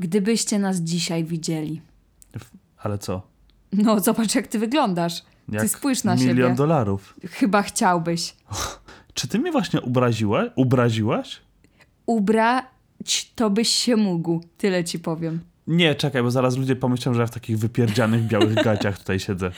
Gdybyście nas dzisiaj widzieli. Ale co? No, zobacz, jak ty wyglądasz. Jak ty spójrz na milion siebie. dolarów. Chyba chciałbyś. Czy ty mnie właśnie obraziłaś? Ubraziłaś? Ubrać to byś się mógł. Tyle ci powiem. Nie, czekaj, bo zaraz ludzie pomyślą, że ja w takich wypierdzianych białych gaciach tutaj siedzę.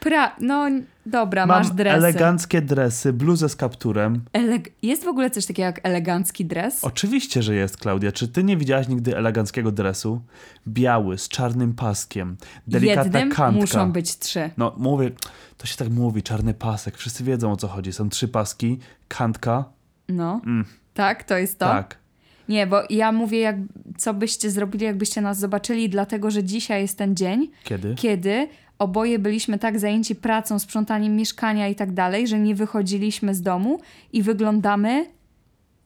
Pra... No, dobra, Mam masz dresy. eleganckie dresy, bluzę z kapturem. Eleg... Jest w ogóle coś takiego jak elegancki dres? Oczywiście, że jest, Klaudia. Czy ty nie widziałaś nigdy eleganckiego dresu? Biały, z czarnym paskiem, delikatna Jednym kantka. muszą być trzy. No, mówię, to się tak mówi, czarny pasek. Wszyscy wiedzą o co chodzi. Są trzy paski, kantka. No. Mm, Tak, to jest to? tak. Nie, bo ja mówię, jak, co byście zrobili, jakbyście nas zobaczyli, dlatego że dzisiaj jest ten dzień, Kiedy? kiedy oboje byliśmy tak zajęci pracą, sprzątaniem mieszkania i tak dalej, że nie wychodziliśmy z domu i wyglądamy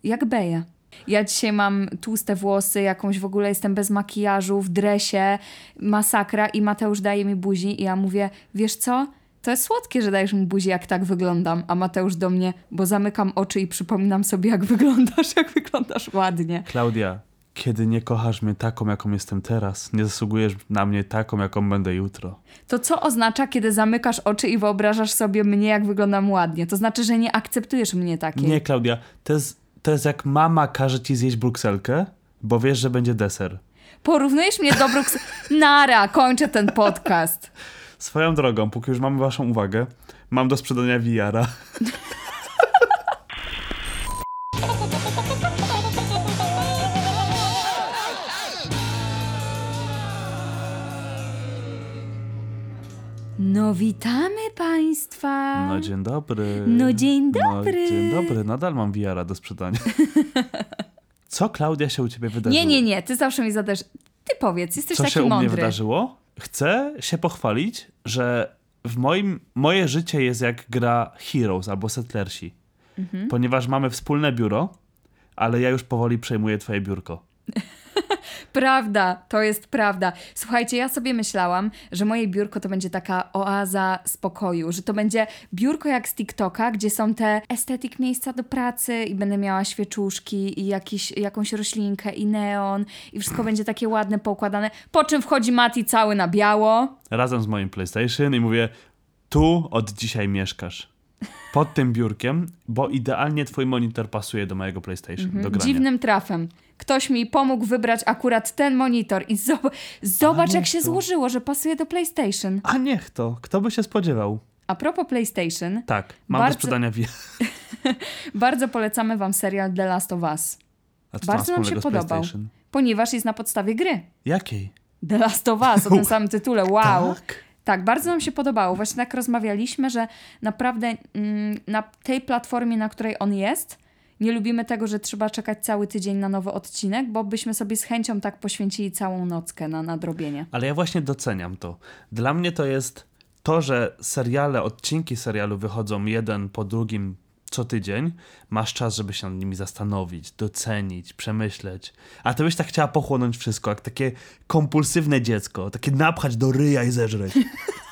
jak beja. Ja dzisiaj mam tłuste włosy, jakąś w ogóle jestem bez makijażu, w dresie, masakra i Mateusz daje mi buzi i ja mówię, wiesz co? To jest słodkie, że dajesz mi buzi, jak tak wyglądam. A Mateusz do mnie, bo zamykam oczy i przypominam sobie, jak wyglądasz, jak wyglądasz ładnie. Klaudia, kiedy nie kochasz mnie taką, jaką jestem teraz, nie zasługujesz na mnie taką, jaką będę jutro. To co oznacza, kiedy zamykasz oczy i wyobrażasz sobie mnie, jak wyglądam ładnie? To znaczy, że nie akceptujesz mnie takiej. Nie, Klaudia, to jest, to jest jak mama każe ci zjeść brukselkę, bo wiesz, że będzie deser. Porównujesz mnie do Bruks... Nara, kończę ten podcast. Swoją drogą, póki już mamy waszą uwagę, mam do sprzedania VR-a. No witamy Państwa. No dzień dobry. No, dzień dobry. No, dzień dobry, nadal mam VR-a do sprzedania. Co, Klaudia, się u ciebie wydarzyło? Nie, nie, nie, ty zawsze mi zadasz... Ty powiedz, jesteś Co taki się u mnie mądry. wydarzyło? Chcę się pochwalić, że w moim, moje życie jest jak gra Heroes albo Settlersi. Mhm. Ponieważ mamy wspólne biuro, ale ja już powoli przejmuję twoje biurko. Prawda, to jest prawda. Słuchajcie, ja sobie myślałam, że moje biurko to będzie taka oaza spokoju, że to będzie biurko jak z TikToka, gdzie są te estetyk miejsca do pracy i będę miała świeczuszki i jakiś, jakąś roślinkę i neon i wszystko będzie takie ładne, poukładane. Po czym wchodzi Mati cały na biało. Razem z moim PlayStation i mówię, tu od dzisiaj mieszkasz. Pod tym biurkiem, bo idealnie twój monitor pasuje do mojego PlayStation, do grania. Mhm. Dziwnym trafem. Ktoś mi pomógł wybrać akurat ten monitor i zob- zobacz, jak się to. złożyło, że pasuje do PlayStation. A niech to, kto by się spodziewał? A propos PlayStation, Tak, mam Bardzo- do sprzedania bardzo polecamy wam serial The Last of Us. Bardzo nam się podobał. Ponieważ jest na podstawie gry. Jakiej? The Last of Us, o tym samym tytule, wow. Tak? Tak, bardzo nam się podobało. Właśnie tak rozmawialiśmy, że naprawdę mm, na tej platformie, na której on jest, nie lubimy tego, że trzeba czekać cały tydzień na nowy odcinek, bo byśmy sobie z chęcią tak poświęcili całą nockę na nadrobienie. Ale ja właśnie doceniam to. Dla mnie to jest to, że seriale, odcinki serialu wychodzą jeden po drugim co tydzień. Masz czas, żeby się nad nimi zastanowić, docenić, przemyśleć. A ty byś tak chciała pochłonąć wszystko, jak takie kompulsywne dziecko, takie napchać do ryja i zeżreć.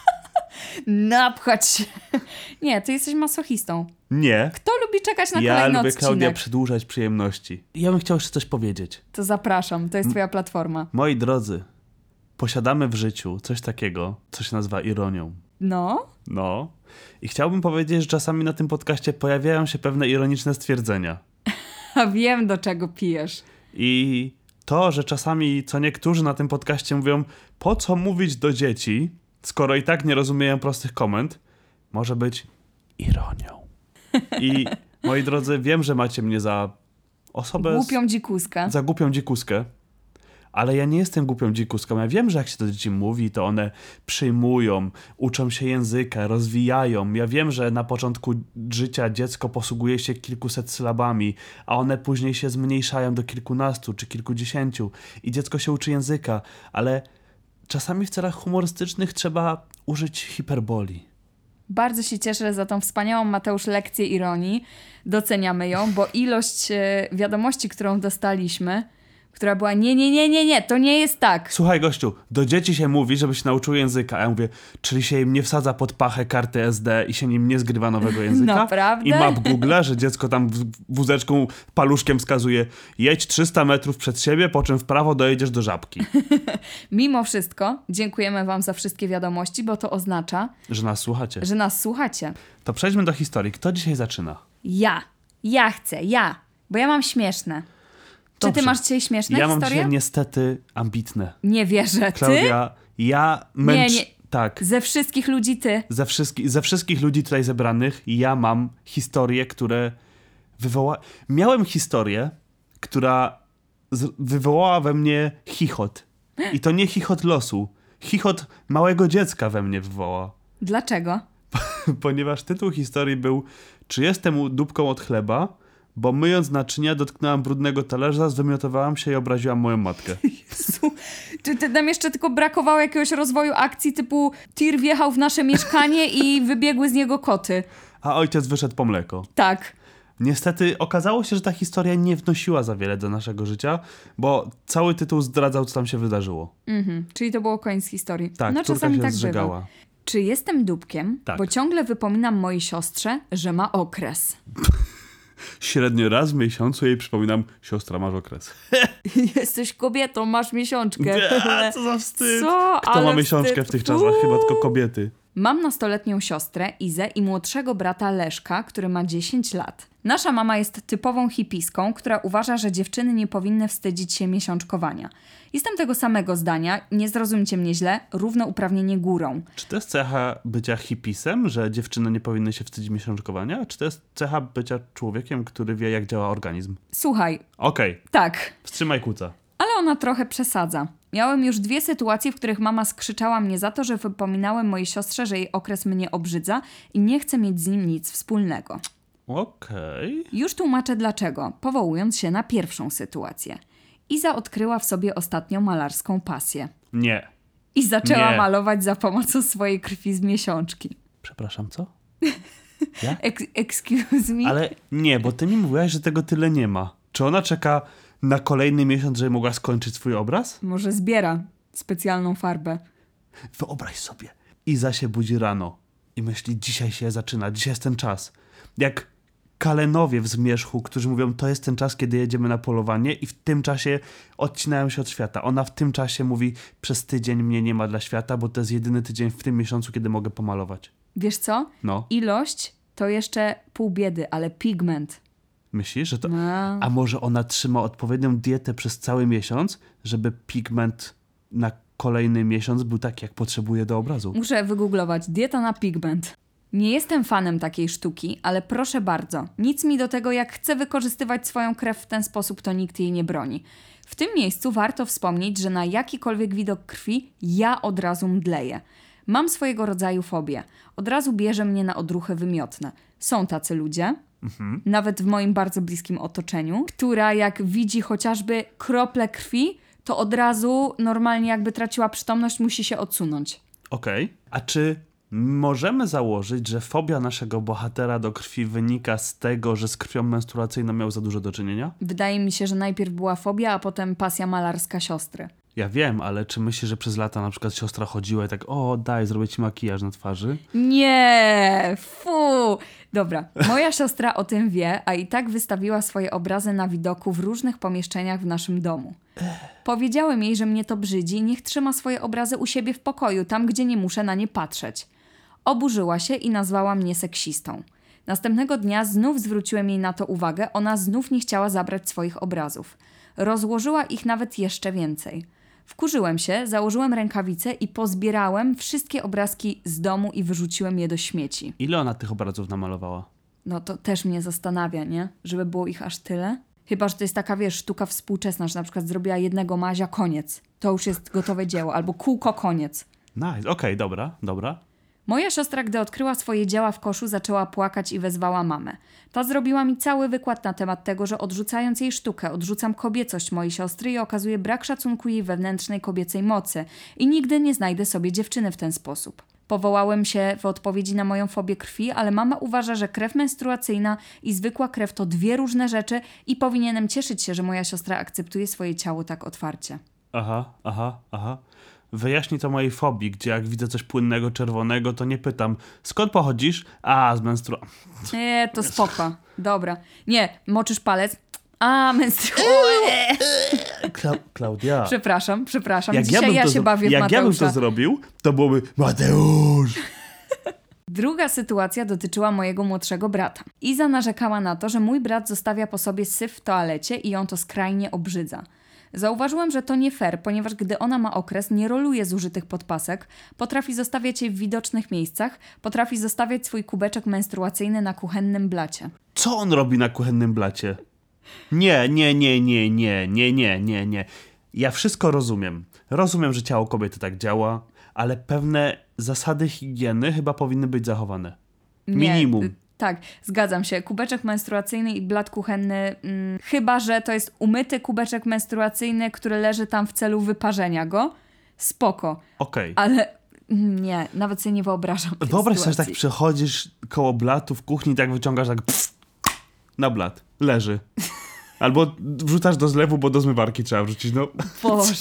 Napchać się. Nie, ty jesteś masochistą. Nie. Kto lubi czekać na Ja kolejny lubię, odcinek? Klaudia, przedłużać przyjemności. Ja bym chciał jeszcze coś powiedzieć. To zapraszam, to jest twoja platforma. Moi drodzy, posiadamy w życiu coś takiego, co się nazywa ironią. No, No. I chciałbym powiedzieć, że czasami na tym podcaście pojawiają się pewne ironiczne stwierdzenia. a wiem do czego pijesz. I to, że czasami co niektórzy na tym podcaście mówią, po co mówić do dzieci, skoro i tak nie rozumieją prostych komend, może być ironią. I moi drodzy, wiem, że macie mnie za osobę. Głupią dzikuskę. za głupią dzikuskę. Ale ja nie jestem głupią dzikuską. Ja wiem, że jak się do dzieci mówi, to one przyjmują, uczą się języka, rozwijają. Ja wiem, że na początku życia dziecko posługuje się kilkuset sylabami, a one później się zmniejszają do kilkunastu czy kilkudziesięciu i dziecko się uczy języka, ale czasami w celach humorystycznych trzeba użyć hiperboli. Bardzo się cieszę za tą wspaniałą Mateusz lekcję ironii. Doceniamy ją, bo ilość e, wiadomości, którą dostaliśmy, która była nie, nie, nie, nie, nie, to nie jest tak. Słuchaj, gościu, do dzieci się mówi, żeby się nauczyły języka. A ja mówię, czyli się im nie wsadza pod pachę karty SD i się nim nie zgrywa nowego języka? Naprawdę? I map Google, że dziecko tam w- wózeczką, paluszkiem wskazuje jedź 300 metrów przed siebie, po czym w prawo dojedziesz do żabki. Mimo wszystko, dziękujemy Wam za wszystkie wiadomości, bo to oznacza, Że nas słuchacie. że nas słuchacie. To przejdźmy do historii. Kto dzisiaj zaczyna? Ja. Ja chcę, ja. Bo ja mam śmieszne. Czy ty Dobrze. masz dzisiaj śmieszne ja mam historie? dzisiaj niestety ambitne. Nie wierzę. Ty? Klaudia, ja męcz... nie. Tak. Ze wszystkich ludzi ty. Ze, wszystki, ze wszystkich ludzi tutaj zebranych ja mam historie, które wywoła... Miałem historię, która z... wywołała we mnie chichot. I to nie chichot losu. Chichot małego dziecka we mnie wywoła. Dlaczego? Ponieważ tytuł historii był Czy jestem dupką od chleba? Bo myjąc naczynia dotknęłam brudnego talerza, zwymiotowałam się i obraziłam moją matkę. Jezu. Nam jeszcze tylko brakowało jakiegoś rozwoju akcji typu tir wjechał w nasze mieszkanie i wybiegły z niego koty. A ojciec wyszedł po mleko. Tak. Niestety okazało się, że ta historia nie wnosiła za wiele do naszego życia, bo cały tytuł zdradzał, co tam się wydarzyło. Mhm. Czyli to było koniec historii. Tak, no czasami się tak zżegała. bywa. Czy jestem dupkiem? Tak. Bo ciągle wypominam mojej siostrze, że ma okres. Średnio raz w miesiącu jej przypominam, siostra masz okres. Jesteś kobietą, masz miesiączkę. A, co za wstyd. Co? Kto Ale ma miesiączkę wstyd. w tych czasach? Chyba tylko kobiety. Mam nastoletnią siostrę Izę i młodszego brata Leszka, który ma 10 lat. Nasza mama jest typową hipiską, która uważa, że dziewczyny nie powinny wstydzić się miesiączkowania. Jestem tego samego zdania, nie zrozumcie mnie źle, równouprawnienie górą. Czy to jest cecha bycia hipisem, że dziewczyny nie powinny się wstydzić miesiączkowania? Czy to jest cecha bycia człowiekiem, który wie, jak działa organizm? Słuchaj, Okej, tak, wstrzymaj kuca. Ona trochę przesadza. Miałem już dwie sytuacje, w których mama skrzyczała mnie za to, że wypominałem mojej siostrze, że jej okres mnie obrzydza i nie chce mieć z nim nic wspólnego. Okej. Już tłumaczę dlaczego, powołując się na pierwszą sytuację. Iza odkryła w sobie ostatnio malarską pasję. Nie. I zaczęła Nie. malować za pomocą swojej krwi z miesiączki. Przepraszam, co? Ex excuse me? Ale nie, bo ty mi mówiłaś, że tego tyle nie ma. Czy ona czeka na kolejny miesiąc, żeby mogła skończyć swój obraz? Może zbiera specjalną farbę. Wyobraź sobie. Iza się budzi rano i myśli, dzisiaj się zaczyna, dzisiaj jest ten czas. Jak kalenowie w zmierzchu, którzy mówią, to jest ten czas, kiedy jedziemy na polowanie i w tym czasie odcinają się od świata. Ona w tym czasie mówi, przez tydzień mnie nie ma dla świata, bo to jest jedyny tydzień w tym miesiącu, kiedy mogę pomalować. Wiesz co? No, Ilość to jeszcze pół biedy, ale pigment. Myślisz, że to... A, A może ona trzyma odpowiednią dietę przez cały miesiąc, żeby pigment na kolejny miesiąc był taki, jak potrzebuje do obrazu? muszę wygooglować. Dieta na pigment. Nie jestem fanem takiej sztuki, ale proszę bardzo, nic mi do tego, jak chcę wykorzystywać swoją krew w ten sposób, to nikt jej nie broni. W tym miejscu warto wspomnieć, że na jakikolwiek widok krwi ja od razu mdleję. Mam swojego rodzaju fobię. Od razu bierze mnie na odruchy wymiotne. Są tacy ludzie, nawet w moim bardzo bliskim otoczeniu, która jak widzi chociażby krople krwi, to od razu normalnie jakby traciła przytomność, musi się odsunąć. Okej. A czy możemy założyć, że fobia naszego bohatera do krwi wynika z tego, że z krwią menstruacyjną miał za dużo do czynienia? Wydaje mi się, że najpierw była fobia, a potem pasja malarska siostry. Ja wiem, ale czy myślisz, że przez lata na przykład siostra chodziła i tak, o daj, zrobię ci makijaż na twarzy? Nie, fu! Dobra, moja siostra o tym wie, a i tak wystawiła swoje obrazy na widoku w różnych pomieszczeniach w naszym domu. Powiedziałem jej, że mnie to brzydzi niech trzyma swoje obrazy u siebie w pokoju, tam gdzie nie muszę na nie patrzeć. Oburzyła się i nazwała mnie seksistą. Następnego dnia znów zwróciłem jej na to uwagę, ona znów nie chciała zabrać swoich obrazów. Rozłożyła ich nawet jeszcze więcej. Wkurzyłem się, założyłem rękawice i pozbierałem wszystkie obrazki z domu i wyrzuciłem je do śmieci. Ile ona tych obrazów namalowała? No to też mnie zastanawia, nie? Żeby było ich aż tyle. Chyba, że to jest taka, wiesz, sztuka współczesna, że na przykład zrobiła jednego mazia, koniec. To już jest gotowe dzieło, albo kółko, koniec. Nice, okej, dobra, dobra. Moja siostra, gdy odkryła swoje dzieła w koszu, zaczęła płakać i wezwała mamę. Ta zrobiła mi cały wykład na temat tego, że odrzucając jej sztukę, odrzucam kobiecość mojej siostry i okazuje brak szacunku jej wewnętrznej kobiecej mocy i nigdy nie znajdę sobie dziewczyny w ten sposób. Powołałem się w odpowiedzi na moją fobię krwi, ale mama uważa, że krew menstruacyjna i zwykła krew to dwie różne rzeczy i powinienem cieszyć się, że moja siostra akceptuje swoje ciało tak otwarcie. Aha, aha, aha. Wyjaśni to mojej fobii, gdzie jak widzę coś płynnego, czerwonego, to nie pytam, skąd pochodzisz? A, z menstrua... Nie, to spoko. Dobra. Nie, moczysz palec. A, menstruuje. Kla Klaudia. Przepraszam, przepraszam. Jak Dzisiaj ja, bym ja to, się bawię w jak ja bym Mateusza. to zrobił, to byłoby Mateusz! Druga sytuacja dotyczyła mojego młodszego brata. Iza narzekała na to, że mój brat zostawia po sobie syf w toalecie i ją to skrajnie obrzydza. Zauważyłem, że to nie fair, ponieważ gdy ona ma okres, nie roluje zużytych podpasek, potrafi zostawiać je w widocznych miejscach, potrafi zostawiać swój kubeczek menstruacyjny na kuchennym blacie. Co on robi na kuchennym blacie? Nie, nie, nie, nie, nie, nie, nie, nie, nie. Ja wszystko rozumiem. Rozumiem, że ciało kobiety tak działa, ale pewne zasady higieny chyba powinny być zachowane. Nie, Minimum. Tak, zgadzam się. Kubeczek menstruacyjny i blat kuchenny, mm, chyba że to jest umyty kubeczek menstruacyjny, który leży tam w celu wyparzenia go. Spoko, Okej. ale mm, nie, nawet sobie nie wyobrażam. Wyobraź sobie, że tak przechodzisz koło blatu w kuchni i tak wyciągasz tak pff, na blat. Leży. Albo wrzucasz do zlewu, bo do zmywarki trzeba wrzucić. No, Boże.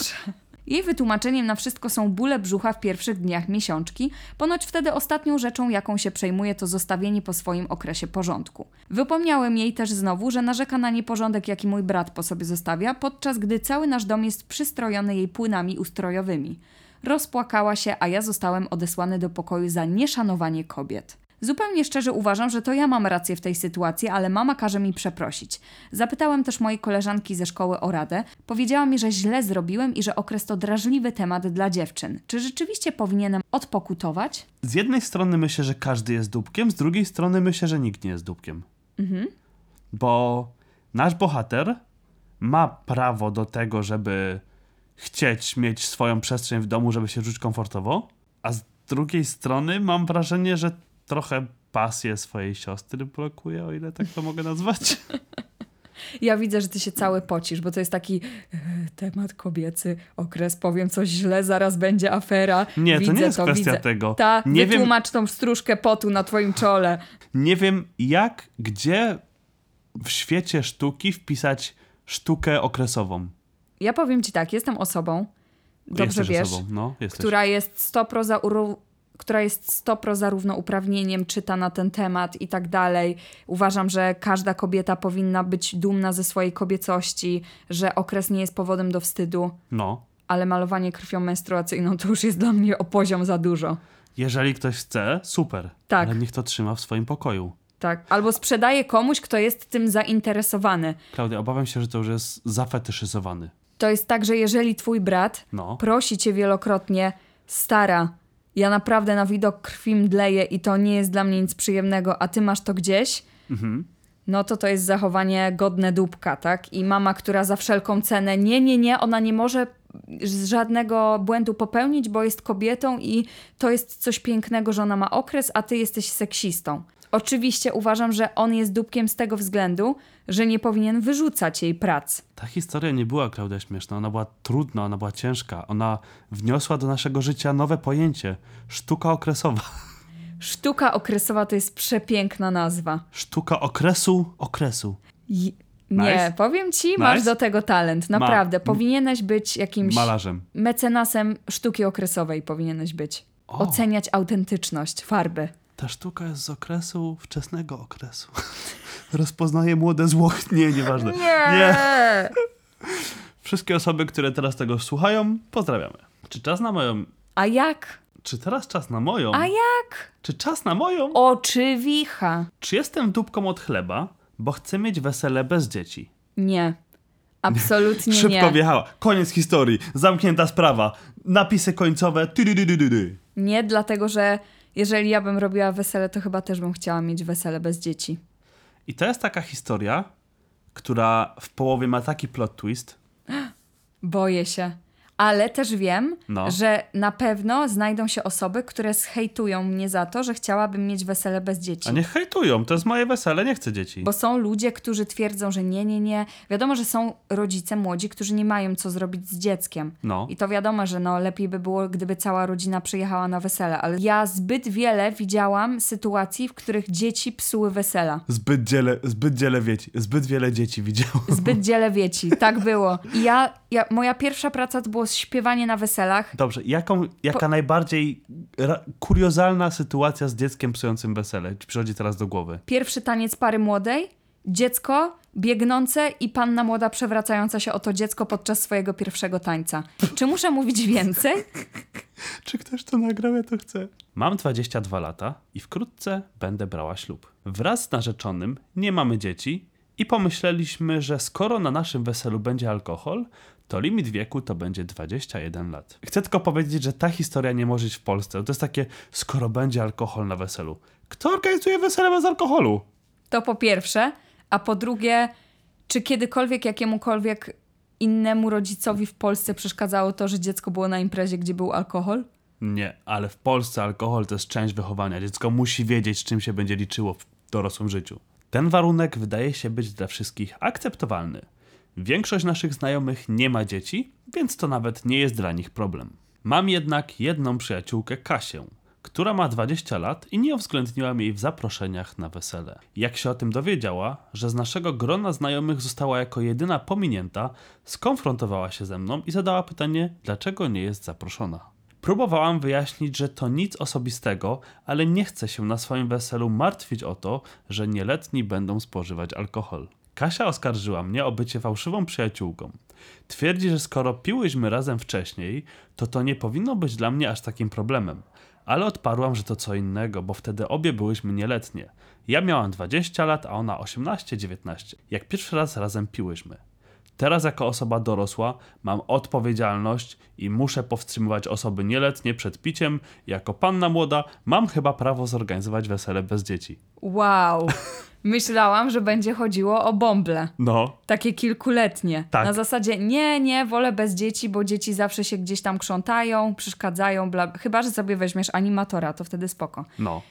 Jej wytłumaczeniem na wszystko są bóle brzucha w pierwszych dniach miesiączki. Ponoć wtedy ostatnią rzeczą, jaką się przejmuje, to zostawienie po swoim okresie porządku. Wypomniałem jej też znowu, że narzeka na nieporządek, jaki mój brat po sobie zostawia, podczas gdy cały nasz dom jest przystrojony jej płynami ustrojowymi. Rozpłakała się, a ja zostałem odesłany do pokoju za nieszanowanie kobiet. Zupełnie szczerze uważam, że to ja mam rację w tej sytuacji, ale mama każe mi przeprosić. Zapytałem też mojej koleżanki ze szkoły o radę. Powiedziała mi, że źle zrobiłem i że okres to drażliwy temat dla dziewczyn. Czy rzeczywiście powinienem odpokutować? z jednej strony myślę, że każdy jest dupkiem, z drugiej strony myślę, że nikt nie jest dupkiem. Bo nasz bohater ma prawo do tego, żeby chcieć mieć swoją przestrzeń w domu, żeby się czuć komfortowo, a z drugiej strony mam wrażenie, że trochę pasję swojej siostry blokuje, o ile tak to mogę nazwać. Ja widzę, że ty się cały pocisz, bo to jest taki e, temat kobiecy, okres, powiem coś źle, zaraz będzie afera. Nie, widzę to nie jest to, kwestia widzę. tego. Ta, nie, wiem, wytłumacz tą stróżkę potu na twoim czole. nie wiem, jak, gdzie w świecie sztuki wpisać sztukę okresową. Ja powiem ci tak, jestem osobą, dobrze Jesteś wiesz, osobą, no, która jest stopro za uru- która jest stopro zarówno uprawnieniem, czyta na ten temat i tak dalej. Uważam, że każda kobieta powinna być dumna ze swojej kobiecości, że okres nie jest powodem do wstydu, No. ale malowanie krwią menstruacyjną to już jest dla mnie o poziom za dużo. Jeżeli ktoś chce, super. Tak. Ale niech to trzyma w swoim pokoju. Tak. Albo sprzedaje komuś, kto jest tym zainteresowany. Klaudia, obawiam się, że to już jest zafetyszyzowany. To jest tak, że jeżeli twój brat No. prosi cię wielokrotnie, stara, ja naprawdę na widok krwi mdleję i to nie jest dla mnie nic przyjemnego, a ty masz to gdzieś, Mhm. no to to jest zachowanie godne dupka, tak? I mama, która za wszelką cenę, nie, nie, nie, ona nie może z żadnego błędu popełnić, bo jest kobietą i to jest coś pięknego, że ona ma okres, a ty jesteś seksistą. Oczywiście uważam, że on jest dupkiem z tego względu, że nie powinien wyrzucać jej prac. Ta historia nie była, Klaudia, śmieszna. Ona była trudna, ona była ciężka. Ona wniosła do naszego życia nowe pojęcie. Sztuka okresowa. Sztuka okresowa to jest przepiękna nazwa. Sztuka okresu okresu. Nie, Nice. powiem ci, masz Nice. do tego talent. Naprawdę. Powinieneś być jakimś Malarzem. mecenasem sztuki okresowej, powinieneś być. O. Oceniać autentyczność farby. Ta sztuka jest z okresu, wczesnego okresu. Rozpoznaje młode zło. Nie, nieważne. Nie. Wszystkie osoby, które teraz tego słuchają, pozdrawiamy. Czy czas na moją... A jak? Czy teraz czas na moją? A jak? Czy czas na moją? Oczywicha. Czy jestem dupką od chleba, bo chcę mieć wesele bez dzieci? Nie. Absolutnie Szybko nie. wjechała. Koniec historii. Zamknięta sprawa. Napisy końcowe. Tydydydydydy. Nie, dlatego że jeżeli ja bym robiła wesele, to chyba też bym chciała mieć wesele bez dzieci. I to jest taka historia, która w połowie ma taki plot twist. Boję się. Ale też wiem, No. że na pewno znajdą się osoby, które zhejtują mnie za to, że chciałabym mieć wesele bez dzieci. A niech hejtują, to jest moje wesele, nie chcę dzieci. Bo są ludzie, którzy twierdzą, że nie, nie, nie. Wiadomo, że są rodzice młodzi, którzy nie mają co zrobić z dzieckiem. No. I to wiadomo, że no, lepiej by było, gdyby cała rodzina przyjechała na wesele. Ale ja zbyt wiele widziałam sytuacji, w których dzieci psuły wesela. Zbyt wiele, zbyt wiele dzieci, zbyt wiele dzieci widziałem. Zbyt wiele wieci. Tak było. I ja, ja, moja pierwsza praca to było śpiewanie na weselach. Dobrze, jaką, jaka najbardziej ra- kuriozalna sytuacja z dzieckiem psującym wesele ci przychodzi teraz do głowy? Pierwszy taniec pary młodej, dziecko biegnące i panna młoda przewracająca się o to dziecko podczas swojego pierwszego tańca. Czy muszę mówić więcej? Czy ktoś to nagrał, ja to chcę. Mam 22 lata i wkrótce będę brała ślub. Wraz z narzeczonym nie mamy dzieci i pomyśleliśmy, że skoro na naszym weselu będzie alkohol, to limit wieku to będzie 21 lat. Chcę tylko powiedzieć, że ta historia nie może być w Polsce. To jest takie, skoro będzie alkohol na weselu. Kto organizuje wesele bez alkoholu? To po pierwsze. A po drugie, czy kiedykolwiek jakiemukolwiek innemu rodzicowi w Polsce przeszkadzało to, że dziecko było na imprezie, gdzie był alkohol? Nie, ale w Polsce alkohol to jest część wychowania. Dziecko musi wiedzieć, z czym się będzie liczyło w dorosłym życiu. Ten warunek wydaje się być dla wszystkich akceptowalny. Większość naszych znajomych nie ma dzieci, więc to nawet nie jest dla nich problem. Mam jednak jedną przyjaciółkę, Kasię, która ma 20 lat i nie uwzględniłam jej w zaproszeniach na wesele. Jak się o tym dowiedziała, że z naszego grona znajomych została jako jedyna pominięta, skonfrontowała się ze mną i zadała pytanie, dlaczego nie jest zaproszona. Próbowałam wyjaśnić, że to nic osobistego, ale nie chcę się na swoim weselu martwić o to, że nieletni będą spożywać alkohol. Kasia oskarżyła mnie o bycie fałszywą przyjaciółką. Twierdzi, że skoro piłyśmy razem wcześniej, to to nie powinno być dla mnie aż takim problemem. Ale odparłam, że to co innego, bo wtedy obie byłyśmy nieletnie. Ja miałam 20 lat, a ona 18-19. Jak pierwszy raz razem piłyśmy. Teraz jako osoba dorosła mam odpowiedzialność i muszę powstrzymywać osoby nieletnie przed piciem. Jako panna młoda mam chyba prawo zorganizować wesele bez dzieci. Wow. Myślałam, że będzie chodziło o bąble. No, Takie kilkuletnie. Tak. Na zasadzie nie, nie, wolę bez dzieci, bo dzieci zawsze się gdzieś tam krzątają, przeszkadzają, bla. Chyba, że sobie weźmiesz animatora, to wtedy spoko. no.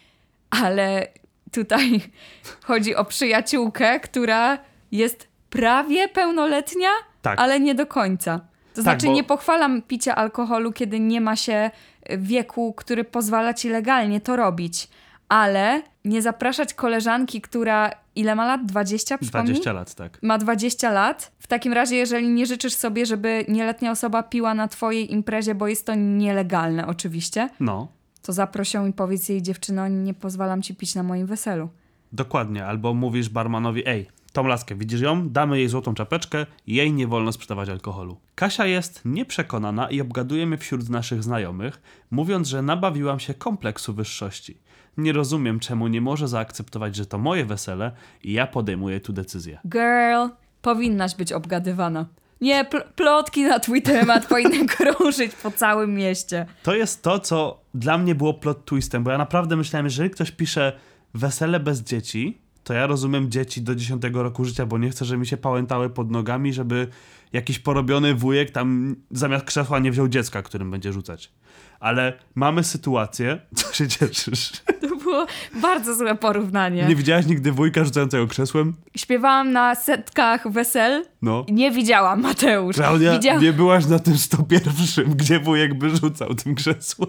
Ale tutaj chodzi o przyjaciółkę, która jest prawie pełnoletnia, Tak. ale nie do końca. To znaczy, bo- nie pochwalam picia alkoholu, kiedy nie ma się wieku, który pozwala ci legalnie to robić. Ale nie zapraszać koleżanki, która ile ma lat? 20? Przypomnij? 20 lat, tak. ma 20 lat. W takim razie, jeżeli nie życzysz sobie, żeby nieletnia osoba piła na twojej imprezie, bo jest to nielegalne oczywiście, No, to zaproś ją i powiedz jej dziewczyno, nie pozwalam ci pić na moim weselu. dokładnie. Albo mówisz barmanowi, ej, tą laskę, widzisz ją? Damy jej złotą czapeczkę, jej nie wolno sprzedawać alkoholu. Kasia jest nieprzekonana i obgaduje mnie wśród naszych znajomych, mówiąc, że nabawiłam się kompleksu wyższości. Nie rozumiem, czemu nie może zaakceptować, że to moje wesele i ja podejmuję tu decyzję. Girl, powinnaś być obgadywana. Nie, pl- plotki na twój temat powinny krążyć po całym mieście. To jest to, co dla mnie było plot twistem, bo ja naprawdę myślałem, że jeżeli ktoś pisze wesele bez dzieci, to ja rozumiem dzieci do 10 roku życia, bo nie chcę, żeby mi się pałętały pod nogami, żeby jakiś porobiony wujek tam zamiast krzesła nie wziął dziecka, którym będzie rzucać. Ale mamy sytuację, co się cieszysz? To było bardzo złe porównanie. Nie widziałaś nigdy wujka rzucającego krzesłem? Śpiewałam na setkach wesel No. i nie widziałam, Mateusz. Klaudia, Widziałam... nie byłaś na tym 101, gdzie wujek by rzucał tym krzesłem.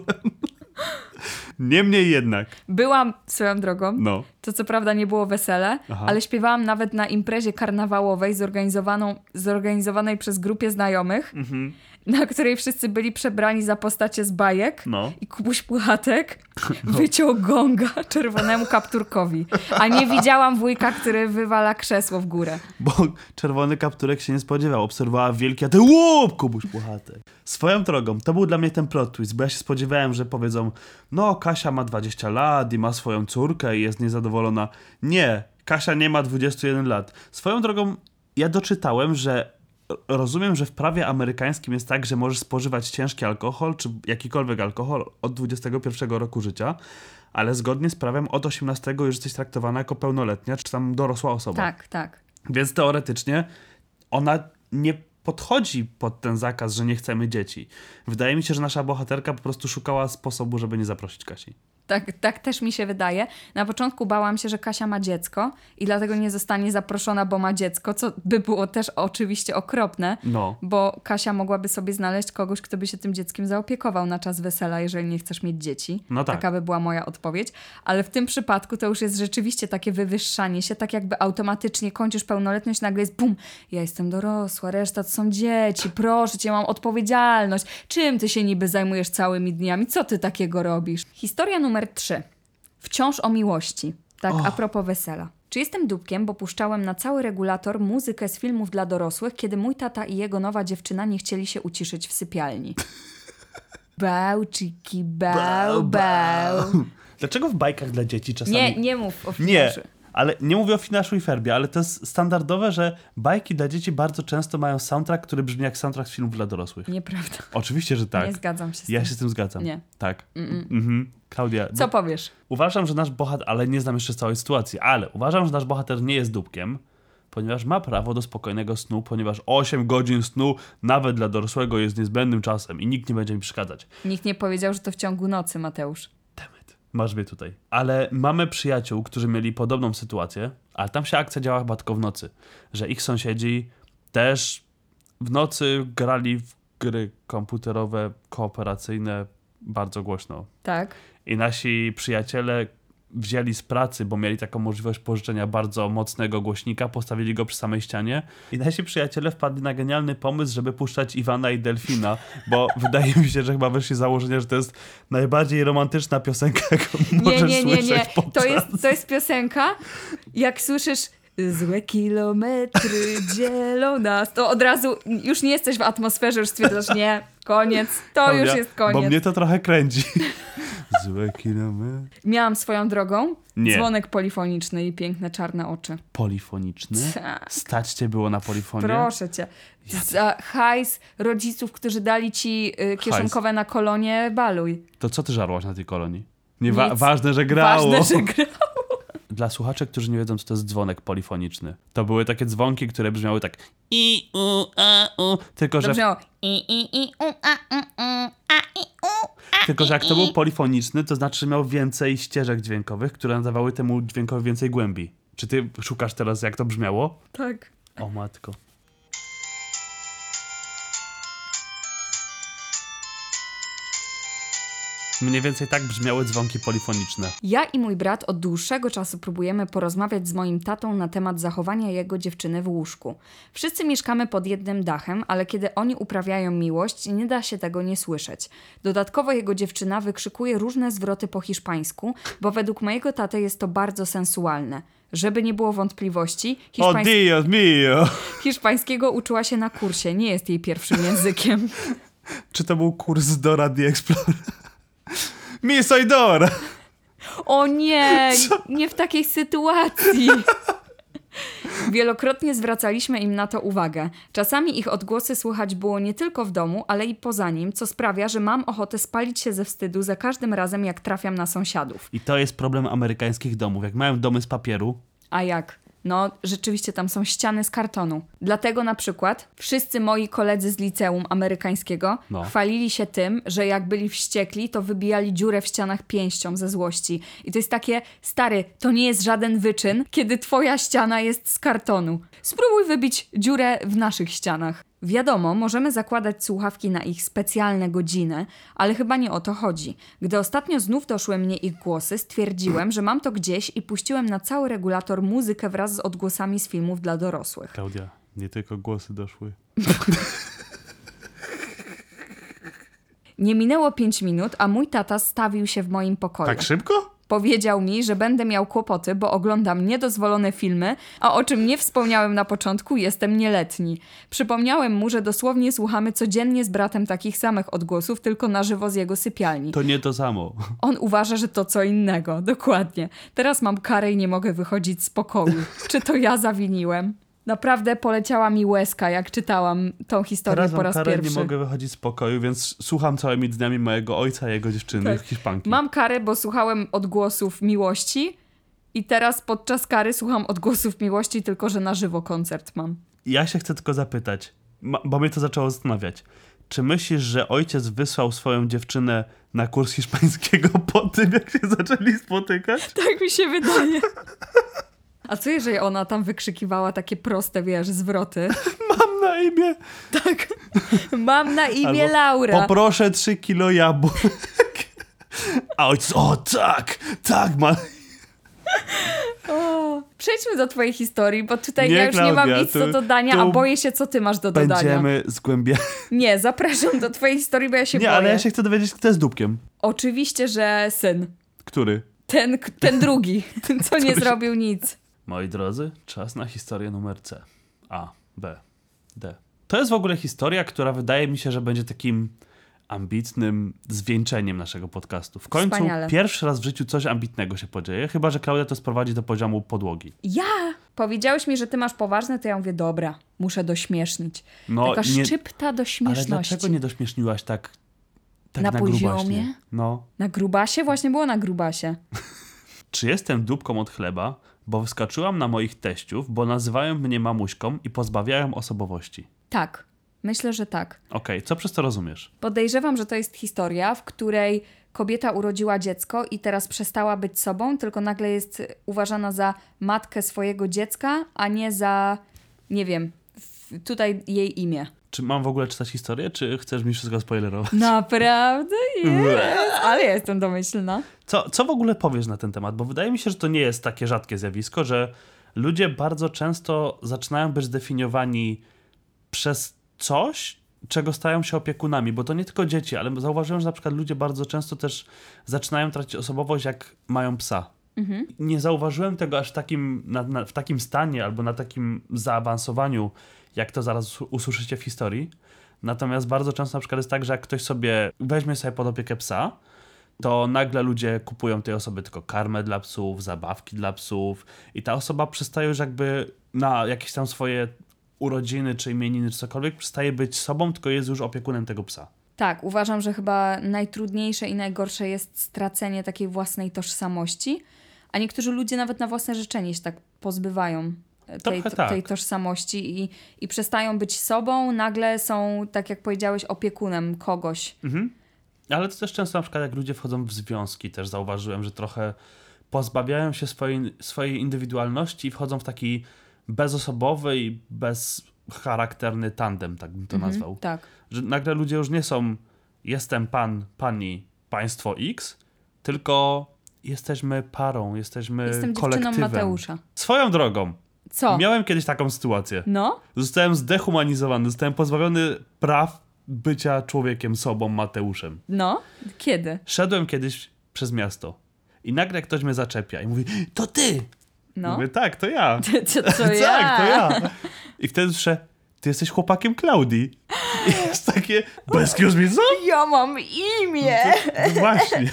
Niemniej jednak, Byłam swoją drogą. no. To co prawda nie było wesele, Aha. ale śpiewałam nawet na imprezie karnawałowej zorganizowaną, zorganizowanej przez grupie znajomych, Mhm. Na której wszyscy byli przebrani za postacie z bajek. No. I Kubuś Puchatek wyciął gonga czerwonemu kapturkowi. A nie widziałam wujka, który wywala krzesło w górę. Bo czerwony kapturek się nie spodziewał. Obserwowała wielki, a ty łup, Kubuś Puchatek. Swoją drogą, to był dla mnie ten plot twist, bo ja się spodziewałem, że powiedzą, no Kasia ma 20 lat i ma swoją córkę i jest niezadowolona. Nie, Kasia nie ma 21 lat. Swoją drogą, ja doczytałem, że rozumiem, że w prawie amerykańskim jest tak, że możesz spożywać ciężki alkohol, czy jakikolwiek alkohol od 21 roku życia, ale zgodnie z prawem od 18 już jesteś traktowana jako pełnoletnia, czy tam dorosła osoba. Tak, tak. Więc teoretycznie ona nie podchodzi pod ten zakaz, że nie chcemy dzieci. Wydaje mi się, że nasza bohaterka po prostu szukała sposobu, żeby nie zaprosić Kasi. Tak, tak też mi się wydaje. Na początku bałam się, że Kasia ma dziecko i dlatego nie zostanie zaproszona, bo ma dziecko, co by było też oczywiście okropne, No. bo Kasia mogłaby sobie znaleźć kogoś, kto by się tym dzieckiem zaopiekował na czas wesela, jeżeli nie chcesz mieć dzieci. No tak. Taka by była moja odpowiedź. Ale w tym przypadku to już jest rzeczywiście takie wywyższanie się, tak jakby automatycznie kończysz pełnoletność, nagle jest bum, ja jestem dorosła, reszta to są dzieci, proszę cię, mam odpowiedzialność. Czym ty się niby zajmujesz całymi dniami? Co ty takiego robisz? Historia numer trzy. Wciąż o miłości. Tak, a propos wesela. Czy jestem dupkiem, bo puszczałem na cały regulator muzykę z filmów dla dorosłych, kiedy mój tata i jego nowa dziewczyna nie chcieli się uciszyć w sypialni? Bałczyki, bał, bał. Dlaczego w bajkach dla dzieci czasami... Nie, nie mów o Nie, finanszu. Ale nie mówię o Finaszu i Ferbie, ale to jest standardowe, że bajki dla dzieci bardzo często mają soundtrack, który brzmi jak soundtrack z filmów dla dorosłych. Nieprawda. Oczywiście, że tak. Nie zgadzam się z Ja tym. się z tym zgadzam. Nie. Tak. Mhm. Klaudia, Co bo- powiesz? uważam, że nasz bohater, ale nie znam jeszcze całej sytuacji, ale uważam, że nasz bohater nie jest dupkiem, ponieważ ma prawo do spokojnego snu, ponieważ 8 godzin snu nawet dla dorosłego jest niezbędnym czasem i nikt nie będzie mi przeszkadzać. Nikt nie powiedział, że to w ciągu nocy, Mateusz. Masz mnie tutaj. Ale mamy przyjaciół, którzy mieli podobną sytuację, ale tam się akcja działa chyba tylko w nocy. Że ich sąsiedzi też w nocy grali w gry komputerowe, kooperacyjne bardzo głośno. Tak? I nasi przyjaciele wzięli z pracy, bo mieli taką możliwość pożyczenia bardzo mocnego głośnika, postawili go przy samej ścianie i nasi przyjaciele wpadli na genialny pomysł, żeby puszczać Iwana i Delfina, bo wydaje mi się, że chyba wyszli z założenia, że to jest najbardziej romantyczna piosenka, jaką Nie, możesz nie, nie, nie. słyszeć podczas... To jest, to jest piosenka, jak słyszysz złe kilometry dzielą nas, to od razu już nie jesteś w atmosferze, już stwierdzasz, nie, koniec, to już jest koniec. Bo mnie to trochę kręci. Złe kilometry. Miałam swoją drogą Nie. dzwonek polifoniczny i piękne czarne oczy. Polifoniczny? Tak. Stać cię było na polifonie? Proszę cię. Za hajs rodziców, którzy dali ci y, kieszonkowe na kolonie, baluj. To co ty żarłaś na tej kolonii? Nie wa- ważne, że grało. Ważne, że gra. Dla słuchaczy, którzy nie wiedzą, co to jest dzwonek polifoniczny. To były takie dzwonki, które brzmiały tak i u a u, tylko że, brzmiało i, i, i, u, a, u, u, a, i, u, a, tylko że jak to był polifoniczny, to znaczy, że miał więcej ścieżek dźwiękowych, które nadawały temu dźwiękowi więcej głębi. Czy ty szukasz teraz, jak to brzmiało? Tak. O matko. Mniej więcej tak brzmiały dzwonki polifoniczne. Ja i mój brat od dłuższego czasu próbujemy porozmawiać z moim tatą na temat zachowania jego dziewczyny w łóżku. Wszyscy mieszkamy pod jednym dachem, ale kiedy oni uprawiają miłość, nie da się tego nie słyszeć. Dodatkowo jego dziewczyna wykrzykuje różne zwroty po hiszpańsku, bo według mojego taty jest to bardzo sensualne. Żeby nie było wątpliwości, hiszpańs- Dios mio! hiszpańskiego uczyła się na kursie, nie jest jej pierwszym językiem. Czy to był kurs Dora the Explorer? Mi soy Dora! O nie, nie w takiej sytuacji. Wielokrotnie zwracaliśmy im na to uwagę. Czasami ich odgłosy słychać było nie tylko w domu, ale i poza nim, co sprawia, że mam ochotę spalić się ze wstydu za każdym razem, jak trafiam na sąsiadów. I to jest problem amerykańskich domów. Jak mają domy z papieru, A jak? No, rzeczywiście tam są ściany z kartonu. Dlatego na przykład wszyscy moi koledzy z liceum amerykańskiego No. chwalili się tym, że jak byli wściekli, to wybijali dziurę w ścianach pięścią ze złości. I to jest takie, stary, to nie jest żaden wyczyn, kiedy twoja ściana jest z kartonu. Spróbuj wybić dziurę w naszych ścianach. Wiadomo, możemy zakładać słuchawki na ich specjalne godziny, ale chyba nie o to chodzi. Gdy ostatnio znów doszły mnie ich głosy, stwierdziłem, że mam to gdzieś i puściłem na cały regulator muzykę wraz z odgłosami z filmów dla dorosłych. Klaudia, nie tylko głosy doszły. Nie minęło 5 minut, a mój tata stawił się w moim pokoju. Tak szybko? Powiedział mi, że będę miał kłopoty, bo oglądam niedozwolone filmy, a o czym nie wspomniałem na początku, jestem nieletni. Przypomniałem mu, że dosłownie słuchamy codziennie z bratem takich samych odgłosów, tylko na żywo z jego sypialni. To nie to samo. On uważa, że to co innego, dokładnie. Teraz mam karę i nie mogę wychodzić z pokoju. Czy to ja zawiniłem? Naprawdę poleciała mi łezka, jak czytałam tą historię Teraz po raz karę, pierwszy. nie mogę wychodzić z pokoju, więc słucham całymi dniami mojego ojca i jego dziewczyny, Tak. Hiszpanki. Mam karę, bo słuchałem odgłosów miłości i teraz podczas kary słucham odgłosów miłości, tylko że na żywo koncert mam. Ja się chcę tylko zapytać, bo mnie to zaczęło zastanawiać. Czy myślisz, że ojciec wysłał swoją dziewczynę na kurs hiszpańskiego po tym, jak się zaczęli spotykać? Tak mi się wydaje. A co jeżeli ona tam wykrzykiwała takie proste, wiesz, zwroty? Mam na imię. Tak. Mam na imię Albo Laura. Poproszę 3 kilo jabłek. A ojciec, o tak, tak, ma. O, przejdźmy do twojej historii, bo tutaj Nie, ja już nie mam Klaudia, nic tu- do dodania, a boję się, co ty masz do dodania. Będziemy zgłębiać. Nie, zapraszam do twojej historii, bo ja się Nie, boję. ale ja się chcę dowiedzieć, kto jest dupkiem. Oczywiście, że syn. Który? Ten, ten drugi, co nie się- zrobił nic. Moi drodzy, czas na historię numer C. A, B, D. To jest w ogóle historia, która wydaje mi się, że będzie takim ambitnym zwieńczeniem naszego podcastu. W końcu Wspaniale. pierwszy raz w życiu coś ambitnego się podzieje, chyba że Klaudia to sprowadzi do poziomu podłogi. Ja! Powiedziałeś mi, że ty masz poważne, to ja mówię, dobra, muszę dośmiesznić. No, Taka nie, szczypta do ale dlaczego nie dośmieszniłaś tak, tak Na na, poziomie? grubaśnie? No. Na grubasie? Właśnie było na grubasie. Czy jestem dupką od chleba, bo wyskoczyłam na moich teściów, bo nazywają mnie mamuśką i pozbawiają osobowości? Tak, myślę, że tak. Okej, co przez to rozumiesz? Podejrzewam, że to jest historia, w której kobieta urodziła dziecko i teraz przestała być sobą, tylko nagle jest uważana za matkę swojego dziecka, a nie za, nie wiem, tutaj jej imię. Czy mam w ogóle czytać historię, czy chcesz mi wszystko spoilerować? Naprawdę? Jest. Ale ja jestem domyślna. Co, co w ogóle powiesz na ten temat? Bo wydaje mi się, że to nie jest takie rzadkie zjawisko, że ludzie bardzo często zaczynają być zdefiniowani przez coś, czego stają się opiekunami, bo to nie tylko dzieci, ale zauważyłem, że na przykład ludzie bardzo często też zaczynają tracić osobowość, jak mają psa. Nie zauważyłem tego aż w takim, na, na, w takim stanie albo na takim zaawansowaniu, jak to zaraz usłyszycie w historii. Natomiast bardzo często na przykład jest tak, że jak ktoś sobie weźmie sobie pod opiekę psa, to nagle ludzie kupują tej osoby tylko karmę dla psów, zabawki dla psów i ta osoba przestaje już jakby na jakieś tam swoje urodziny, czy imieniny, czy cokolwiek, przestaje być sobą, tylko jest już opiekunem tego psa. Tak, uważam, że chyba najtrudniejsze i najgorsze jest stracenie takiej własnej tożsamości, a niektórzy ludzie nawet na własne życzenie się tak pozbywają e, tej, tak. tej tożsamości i, i przestają być sobą, nagle są, tak jak powiedziałeś, opiekunem kogoś. Mhm. Ale to też często na przykład jak ludzie wchodzą w związki, też zauważyłem, że trochę pozbawiają się swojej, swojej indywidualności i wchodzą w taki bezosobowy i bezcharakterny tandem, tak bym to Mhm, nazwał. Tak. Że nagle ludzie już nie są jestem pan, pani, państwo X, tylko jesteśmy parą, jesteśmy Jestem kolektywem. Mateusza. Swoją drogą. Co? Miałem kiedyś taką sytuację. No? Zostałem zdehumanizowany, zostałem pozbawiony praw bycia człowiekiem, sobą, Mateuszem. No? Kiedy? Szedłem kiedyś przez miasto i nagle ktoś mnie zaczepia i mówi, to ty! No? Mówię, tak, to ja. Co, co ja? tak, to ja. I wtedy słyszę, ty jesteś chłopakiem Klaudii. I jest takie, "Bo excuse me, co? Ja mam imię! No właśnie.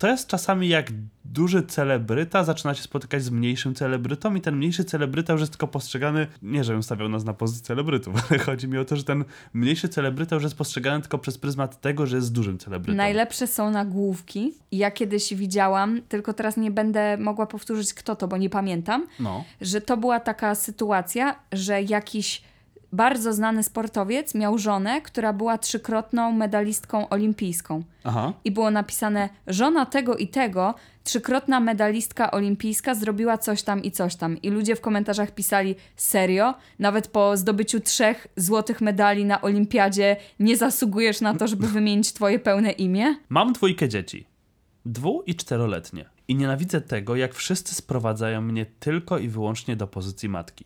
To jest czasami jak duży celebryta zaczyna się spotykać z mniejszym celebrytą i ten mniejszy celebryta już jest tylko postrzegany, nie żebym stawiał nas na pozycji celebrytów, ale chodzi mi o to, że ten mniejszy celebryta już jest postrzegany tylko przez pryzmat tego, że jest dużym celebrytą. Najlepsze są nagłówki. Ja kiedyś widziałam, tylko teraz nie będę mogła powtórzyć kto to, bo nie pamiętam, No. że to była taka sytuacja, że jakiś bardzo znany sportowiec miał żonę, która była trzykrotną medalistką olimpijską. Aha. I było napisane, żona tego i tego, trzykrotna medalistka olimpijska zrobiła coś tam i coś tam. I ludzie w komentarzach pisali, serio? Nawet po zdobyciu trzech złotych medali na olimpiadzie nie zasługujesz na to, żeby wymienić twoje pełne imię? Mam dwójkę dzieci. Dwu- i czteroletnie. I nienawidzę tego, jak wszyscy sprowadzają mnie tylko i wyłącznie do pozycji matki.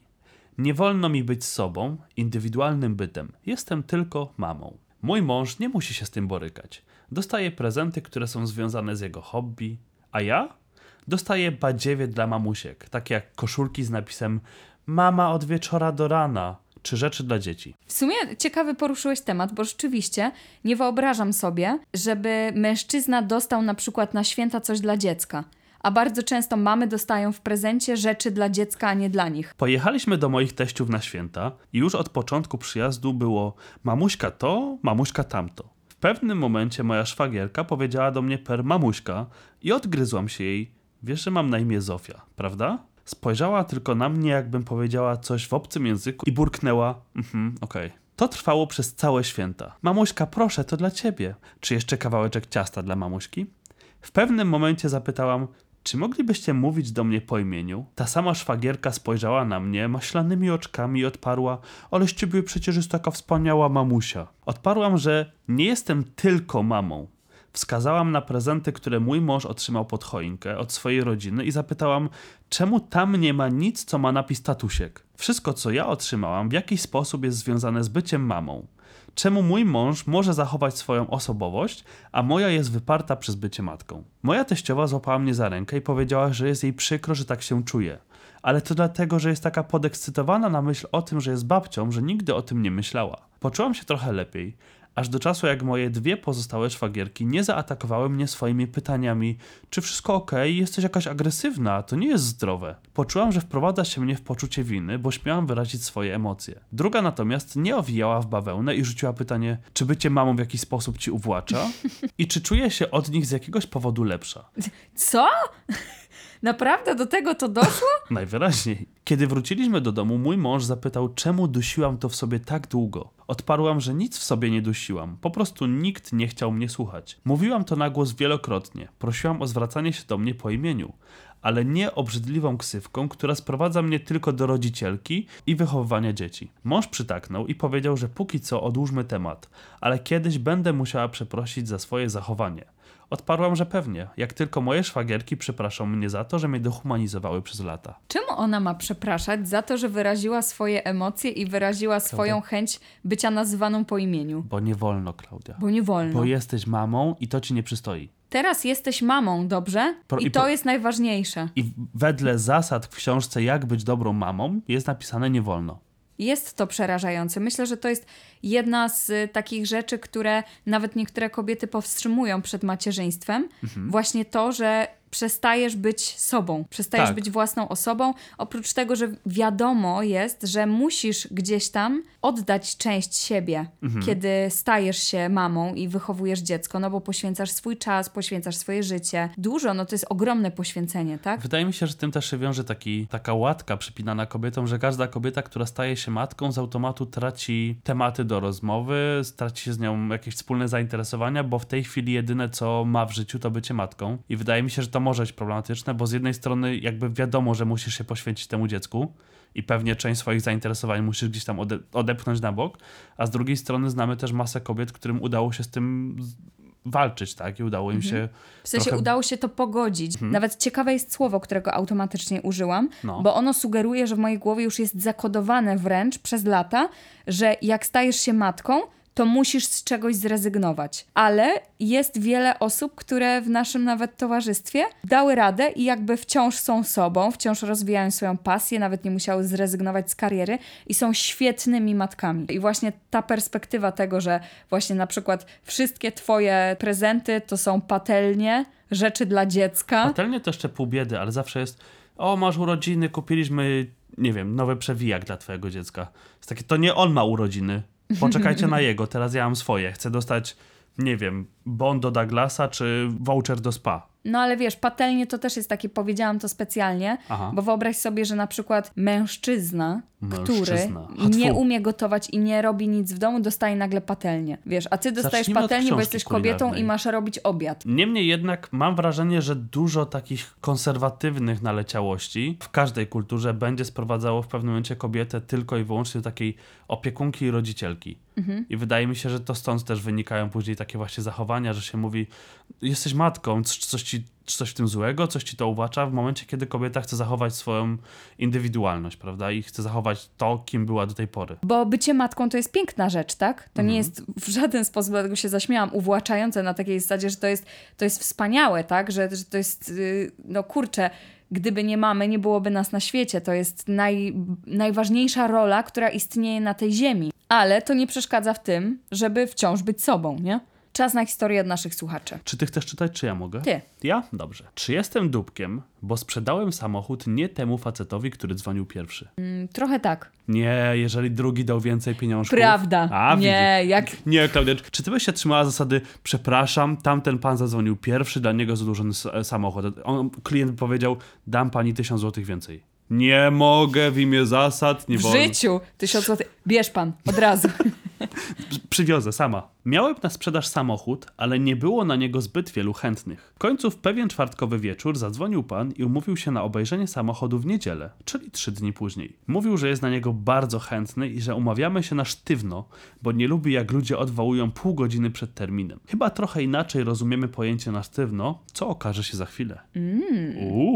Nie wolno mi być sobą, indywidualnym bytem. Jestem tylko mamą. Mój mąż nie musi się z tym borykać. Dostaje prezenty, które są związane z jego hobby, a ja dostaję badziewie dla mamusiek, takie jak koszulki z napisem Mama od wieczora do rana, czy rzeczy dla dzieci. W sumie ciekawy poruszyłeś temat, bo rzeczywiście nie wyobrażam sobie, żeby mężczyzna dostał na przykład na święta coś dla dziecka. A bardzo często mamy dostają w prezencie rzeczy dla dziecka, a nie dla nich. Pojechaliśmy do moich teściów na święta i już od początku przyjazdu było mamuśka to, mamuśka tamto. W pewnym momencie moja szwagierka powiedziała do mnie per mamuśka i odgryzłam się jej. Wiesz, że mam na imię Zofia, prawda? Spojrzała tylko na mnie, jakbym powiedziała coś w obcym języku i burknęła, mhm, okej. Okay. To trwało przez całe święta. Mamuśka, proszę, to dla ciebie. Czy jeszcze kawałeczek ciasta dla mamuśki? W pewnym momencie zapytałam, czy moglibyście mówić do mnie po imieniu? Ta sama szwagierka spojrzała na mnie maślanymi oczkami i odparła: Ale z ciebie przecież jest taka wspaniała mamusia. Odparłam, że nie jestem tylko mamą. Wskazałam na prezenty, które mój mąż otrzymał pod choinkę od swojej rodziny i zapytałam, czemu tam nie ma nic, co ma napis tatusiek. Wszystko, co ja otrzymałam, w jakiś sposób jest związane z byciem mamą czemu mój mąż może zachować swoją osobowość, a moja jest wyparta przez bycie matką. Moja teściowa złapała mnie za rękę i powiedziała, że jest jej przykro, że tak się czuje. Ale to dlatego, że jest taka podekscytowana na myśl o tym, że jest babcią, że nigdy o tym nie myślała. Poczułam się trochę lepiej, aż do czasu jak moje dwie pozostałe szwagierki nie zaatakowały mnie swoimi pytaniami, czy wszystko ok, jesteś jakaś agresywna, to nie jest zdrowe. Poczułam, że wprowadza się mnie w poczucie winy, bo śmiałam wyrazić swoje emocje. Druga natomiast nie owijała w bawełnę i rzuciła pytanie, czy bycie mamą w jakiś sposób ci uwłacza i czy czuje się od nich z jakiegoś powodu lepsza. Co? Naprawdę do tego to doszło? Najwyraźniej. Kiedy wróciliśmy do domu, mój mąż zapytał, czemu dusiłam to w sobie tak długo. Odparłam, że nic w sobie nie dusiłam, po prostu nikt nie chciał mnie słuchać. Mówiłam to na głos wielokrotnie, prosiłam o zwracanie się do mnie po imieniu, ale nie obrzydliwą ksywką, która sprowadza mnie tylko do rodzicielki i wychowywania dzieci. Mąż przytaknął i powiedział, że póki co odłóżmy temat, ale kiedyś będę musiała przeprosić za swoje zachowanie. Odparłam, że pewnie, jak tylko moje szwagierki przepraszą mnie za to, że mnie dehumanizowały przez lata. Czemu ona ma przepraszać za to, że wyraziła swoje emocje i wyraziła Klaudia? swoją chęć bycia nazywaną po imieniu? Bo nie wolno, Klaudia. Bo nie wolno. Bo jesteś mamą i to ci nie przystoi. Teraz jesteś mamą, dobrze? Pro, I, i, to po, jest najważniejsze. I wedle zasad w książce Jak być dobrą mamą jest napisane nie wolno. Jest to przerażające. Myślę, że to jest jedna z y, takich rzeczy, które nawet niektóre kobiety powstrzymują przed macierzyństwem. Mhm. Właśnie to, że przestajesz być sobą, przestajesz tak. być własną osobą. Oprócz tego, że wiadomo jest, że musisz gdzieś tam oddać część siebie, mhm. kiedy stajesz się mamą i wychowujesz dziecko, no bo poświęcasz swój czas, poświęcasz swoje życie. Dużo, no to jest ogromne poświęcenie, tak? Wydaje mi się, że tym też się wiąże taki, taka łatka przypinana kobietom, że każda kobieta, która staje się matką, z automatu traci tematy do rozmowy, traci z nią jakieś wspólne zainteresowania, bo w tej chwili jedyne, co ma w życiu, to bycie matką. I wydaje mi się, że to może być problematyczne, bo z jednej strony jakby wiadomo, że musisz się poświęcić temu dziecku i pewnie część swoich zainteresowań musisz gdzieś tam ode odepchnąć na bok, a z drugiej strony znamy też masę kobiet, którym udało się z tym walczyć, tak? I udało im mhm. się. W sensie trochę... udało się to pogodzić. Mhm. Nawet ciekawe jest słowo, którego automatycznie użyłam, no. bo ono sugeruje, że w mojej głowie już jest zakodowane wręcz przez lata, że jak stajesz się matką, to musisz z czegoś zrezygnować. Ale jest wiele osób, które w naszym nawet towarzystwie dały radę i jakby wciąż są sobą, wciąż rozwijają swoją pasję, nawet nie musiały zrezygnować z kariery i są świetnymi matkami. I właśnie ta perspektywa tego, że właśnie na przykład wszystkie twoje prezenty to są patelnie, rzeczy dla dziecka. Patelnie to jeszcze pół biedy, ale zawsze jest o, masz urodziny, kupiliśmy, nie wiem, nowy przewijak dla twojego dziecka. Jest takie, to nie on ma urodziny, Poczekajcie na jego, teraz ja mam swoje. Chcę dostać, nie wiem, bon do Douglasa czy voucher do spa. No ale wiesz, patelnie to też jest takie, powiedziałam to specjalnie, Aha. bo wyobraź sobie, że na przykład mężczyzna, mężczyzna. który nie umie gotować i nie robi nic w domu, dostaje nagle patelnię. Wiesz, a ty dostajesz Zacznijmy patelnię, bo jesteś kobietą i masz robić obiad. Niemniej jednak mam wrażenie, że dużo takich konserwatywnych naleciałości w każdej kulturze będzie sprowadzało w pewnym momencie kobietę tylko i wyłącznie do takiej opiekunki i rodzicielki. Mhm. I wydaje mi się, że to stąd też wynikają później takie właśnie zachowania, że się mówi, jesteś matką, coś ci coś w tym złego, coś ci to uwacza w momencie, kiedy kobieta chce zachować swoją indywidualność, prawda? I chce zachować to, kim była do tej pory. Bo bycie matką to jest piękna rzecz, tak? To mhm. nie jest w żaden sposób, dlatego się zaśmiałam, uwłaczające na takiej zasadzie, że to jest, to jest wspaniałe, tak? Że, że to jest, yy, no kurczę, gdyby nie mamy, nie byłoby nas na świecie. To jest naj, najważniejsza rola, która istnieje na tej ziemi. Ale to nie przeszkadza w tym, żeby wciąż być sobą, nie? Czas na historię od naszych słuchaczy. Czy ty chcesz czytać, czy ja mogę? Ty. Ja? Dobrze. Czy jestem dupkiem, bo sprzedałem samochód nie temu facetowi, który dzwonił pierwszy? Mm, trochę tak. Nie, jeżeli drugi dał więcej pieniążków. Prawda. A, nie, widzi. jak... Nie, Klaudia, czy ty byś się trzymała zasady, przepraszam, tamten pan zadzwonił pierwszy, dla niego zadłużony samochód. On, klient powiedział, dam pani tysiąc złotych więcej. Nie mogę w imię zasad, nie W wolno. życiu! Tysiąc złotych. Bierz pan, od razu. Przywiozę sama. Miałem na sprzedaż samochód, ale nie było na niego zbyt wielu chętnych. W końcu w pewien czwartkowy wieczór zadzwonił pan i umówił się na obejrzenie samochodu w niedzielę, czyli trzy dni później. Mówił, że jest na niego bardzo chętny i że umawiamy się na sztywno, bo nie lubi jak ludzie odwołują pół godziny przed terminem. Chyba trochę inaczej rozumiemy pojęcie na sztywno, co okaże się za chwilę. Uuu,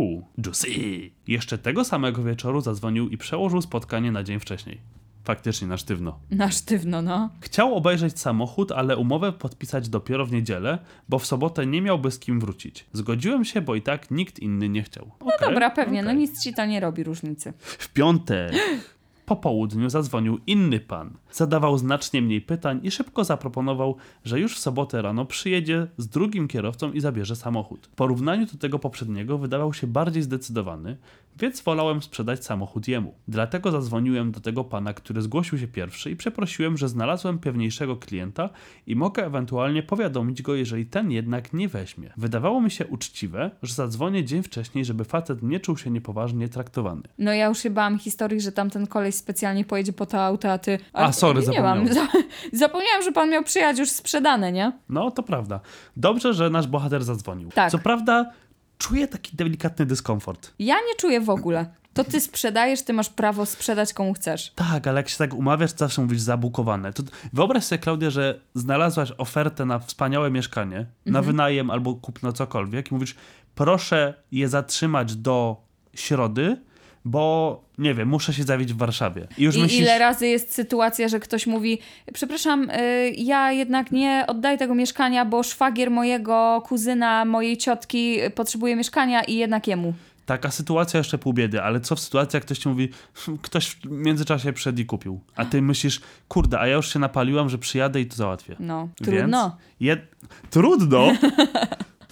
juicy. Jeszcze tego samego wieczoru zadzwonił i przełożył spotkanie na dzień wcześniej. Faktycznie na sztywno. Na sztywno, no. Chciał obejrzeć samochód, ale umowę podpisać dopiero w niedzielę, bo w sobotę nie miałby z kim wrócić. Zgodziłem się, bo i tak nikt inny nie chciał. No dobra, pewnie, no nic ci to nie robi różnicy. W piątek po południu zadzwonił inny pan. Zadawał znacznie mniej pytań i szybko zaproponował, że już w sobotę rano przyjedzie z drugim kierowcą i zabierze samochód. W porównaniu do tego poprzedniego wydawał się bardziej zdecydowany, więc wolałem sprzedać samochód jemu. Dlatego zadzwoniłem do tego pana, który zgłosił się pierwszy i przeprosiłem, że znalazłem pewniejszego klienta i mogę ewentualnie powiadomić go, jeżeli ten jednak nie weźmie. Wydawało mi się uczciwe, że zadzwonię dzień wcześniej, żeby facet nie czuł się niepoważnie traktowany. No ja już się bałam historii, że tamten koleś specjalnie pojedzie po to auto, a ty... A, sorry, nie mam. zapomniałem. Zapomniałam, że pan miał przyjechać już sprzedane, nie? No, to prawda. Dobrze, że nasz bohater zadzwonił. Tak. Co prawda, czuję taki delikatny dyskomfort. Ja nie czuję w ogóle. To ty sprzedajesz, ty masz prawo sprzedać komu chcesz. Tak, ale jak się tak umawiasz, to zawsze mówisz zabukowane. To wyobraź sobie, Klaudia, że znalazłaś ofertę na wspaniałe mieszkanie, na wynajem albo kupno cokolwiek i mówisz, proszę je zatrzymać do środy, bo nie wiem, muszę się zawić w Warszawie. I już I myślisz, ile razy jest sytuacja, że ktoś mówi, przepraszam, y, ja jednak nie oddaję tego mieszkania, bo szwagier mojego kuzyna, mojej ciotki potrzebuje mieszkania i jednak jemu. taka sytuacja jeszcze pół biedy, ale co w sytuacji, jak ktoś ci mówi, "Hm, ktoś w międzyczasie przyszedł i kupił, a ty myślisz, kurde, a ja już się napaliłam, że przyjadę i to załatwię. No, trudno. Trudno?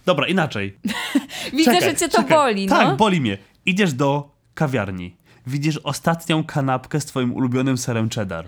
Dobra, inaczej. Widzę, Czekaj, że cię to czekaj. boli, no. Tak, boli mnie. Idziesz do kawiarni. Widzisz ostatnią kanapkę z twoim ulubionym serem cheddar.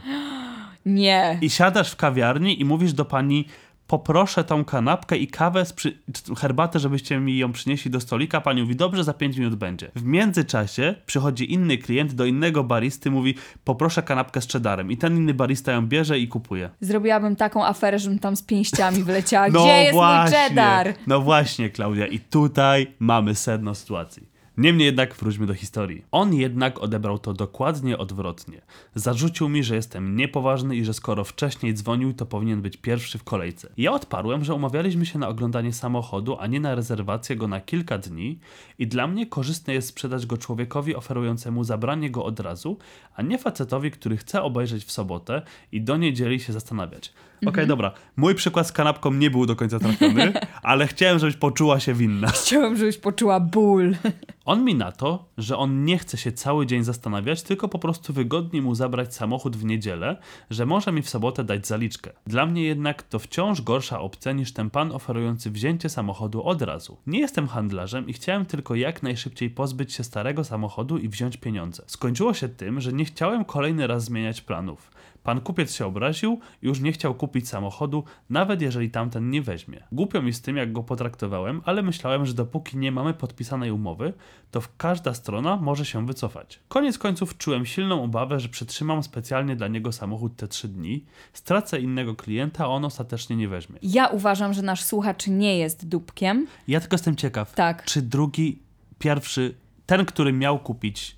Nie. I siadasz w kawiarni i mówisz do pani, poproszę tą kanapkę i kawę, z przy... herbatę, żebyście mi ją przynieśli do stolika. Pani mówi, dobrze, za 5 minut będzie. W międzyczasie przychodzi inny klient do innego baristy, mówi, poproszę kanapkę z cheddarem. I ten inny barista ją bierze i kupuje. Zrobiłabym taką aferę, żebym tam z pięściami wleciała. Gdzie jest mój cheddar? No właśnie, Klaudia. I tutaj mamy sedno sytuacji. Niemniej jednak wróćmy do historii. On jednak odebrał to dokładnie odwrotnie. Zarzucił mi, że jestem niepoważny i że skoro wcześniej dzwonił, to powinien być pierwszy w kolejce. Ja odparłem, że umawialiśmy się na oglądanie samochodu, a nie na rezerwację go na kilka dni i dla mnie korzystne jest sprzedać go człowiekowi oferującemu zabranie go od razu, a nie facetowi, który chce obejrzeć w sobotę i do niedzieli się zastanawiać. Okej, dobra. Mój przykład z kanapką nie był do końca trafiony, ale chciałem, żebyś poczuła się winna. Chciałam, żebyś poczuła ból. On mi na to, że on nie chce się cały dzień zastanawiać, tylko po prostu wygodnie mu zabrać samochód w niedzielę, że może mi w sobotę dać zaliczkę. Dla mnie jednak to wciąż gorsza opcja niż ten pan oferujący wzięcie samochodu od razu. Nie jestem handlarzem i chciałem tylko jak najszybciej pozbyć się starego samochodu i wziąć pieniądze. Skończyło się tym, że nie chciałem kolejny raz zmieniać planów. Pan kupiec się obraził i już nie chciał kupić samochodu, nawet jeżeli tamten nie weźmie. Głupio mi z tym, jak go potraktowałem, ale myślałem, że dopóki nie mamy podpisanej umowy, to każda strona może się wycofać. Koniec końców czułem silną obawę, że przetrzymam specjalnie dla niego samochód te trzy dni, stracę innego klienta, a on ostatecznie nie weźmie. Ja uważam, że nasz słuchacz nie jest dupkiem. Ja tylko jestem ciekaw, Tak. czy drugi, pierwszy, ten, który miał kupić,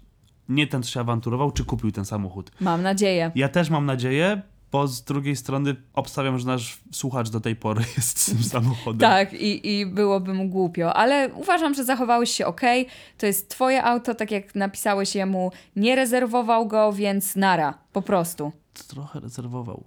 nie ten, się awanturował, czy kupił ten samochód. Mam nadzieję. Ja też mam nadzieję, bo z drugiej strony obstawiam, że nasz słuchacz do tej pory jest z tym samochodem. Tak, i, i byłoby mu głupio, ale uważam, że zachowałeś się ok. To jest twoje auto, tak jak napisałeś jemu, nie rezerwował go, więc nara, po prostu. Trochę rezerwował.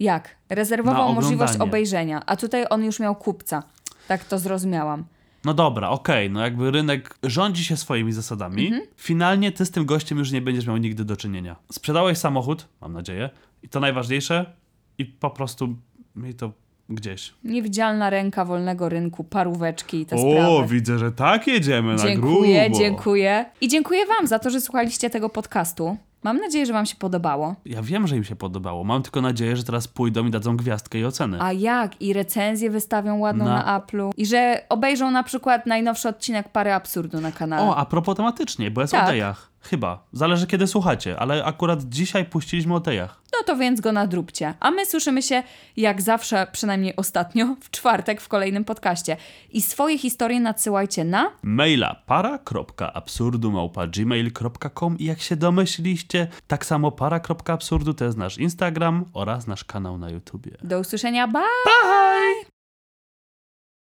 Jak? Rezerwował możliwość obejrzenia, a tutaj on już miał kupca. Tak to zrozumiałam. No dobra, okej, no jakby rynek rządzi się swoimi zasadami. Mhm. Finalnie ty z tym gościem już nie będziesz miał nigdy do czynienia. Sprzedałeś samochód, mam nadzieję, i to najważniejsze, i po prostu miej to gdzieś. Niewidzialna ręka wolnego rynku, paróweczki i te o, sprawy. widzę, że tak jedziemy na Dziękuję, grubo. dziękuję. I dziękuję Wam za to, że słuchaliście tego podcastu. Mam nadzieję, że Wam się podobało. Ja wiem, że im się podobało. Mam tylko nadzieję, że teraz pójdą i dadzą gwiazdkę i ocenę. A jak? I recenzję wystawią ładną Na- na Apple'u. I że obejrzą na przykład najnowszy odcinek Pary Absurdu na kanale. O, a propos tematycznie, bo jest Tak. o tejach. Chyba. Zależy kiedy słuchacie, ale akurat dzisiaj puściliśmy o tejach. No to więc go nadróbcie. A my słyszymy się, jak zawsze, przynajmniej ostatnio, w czwartek w kolejnym podcaście. I swoje historie nadsyłajcie na Maila para.absurdumałpa.gmail.com i jak się domyśliliście, tak samo para.absurdu to jest nasz Instagram oraz nasz kanał na YouTubie. do usłyszenia. Bye! Bye!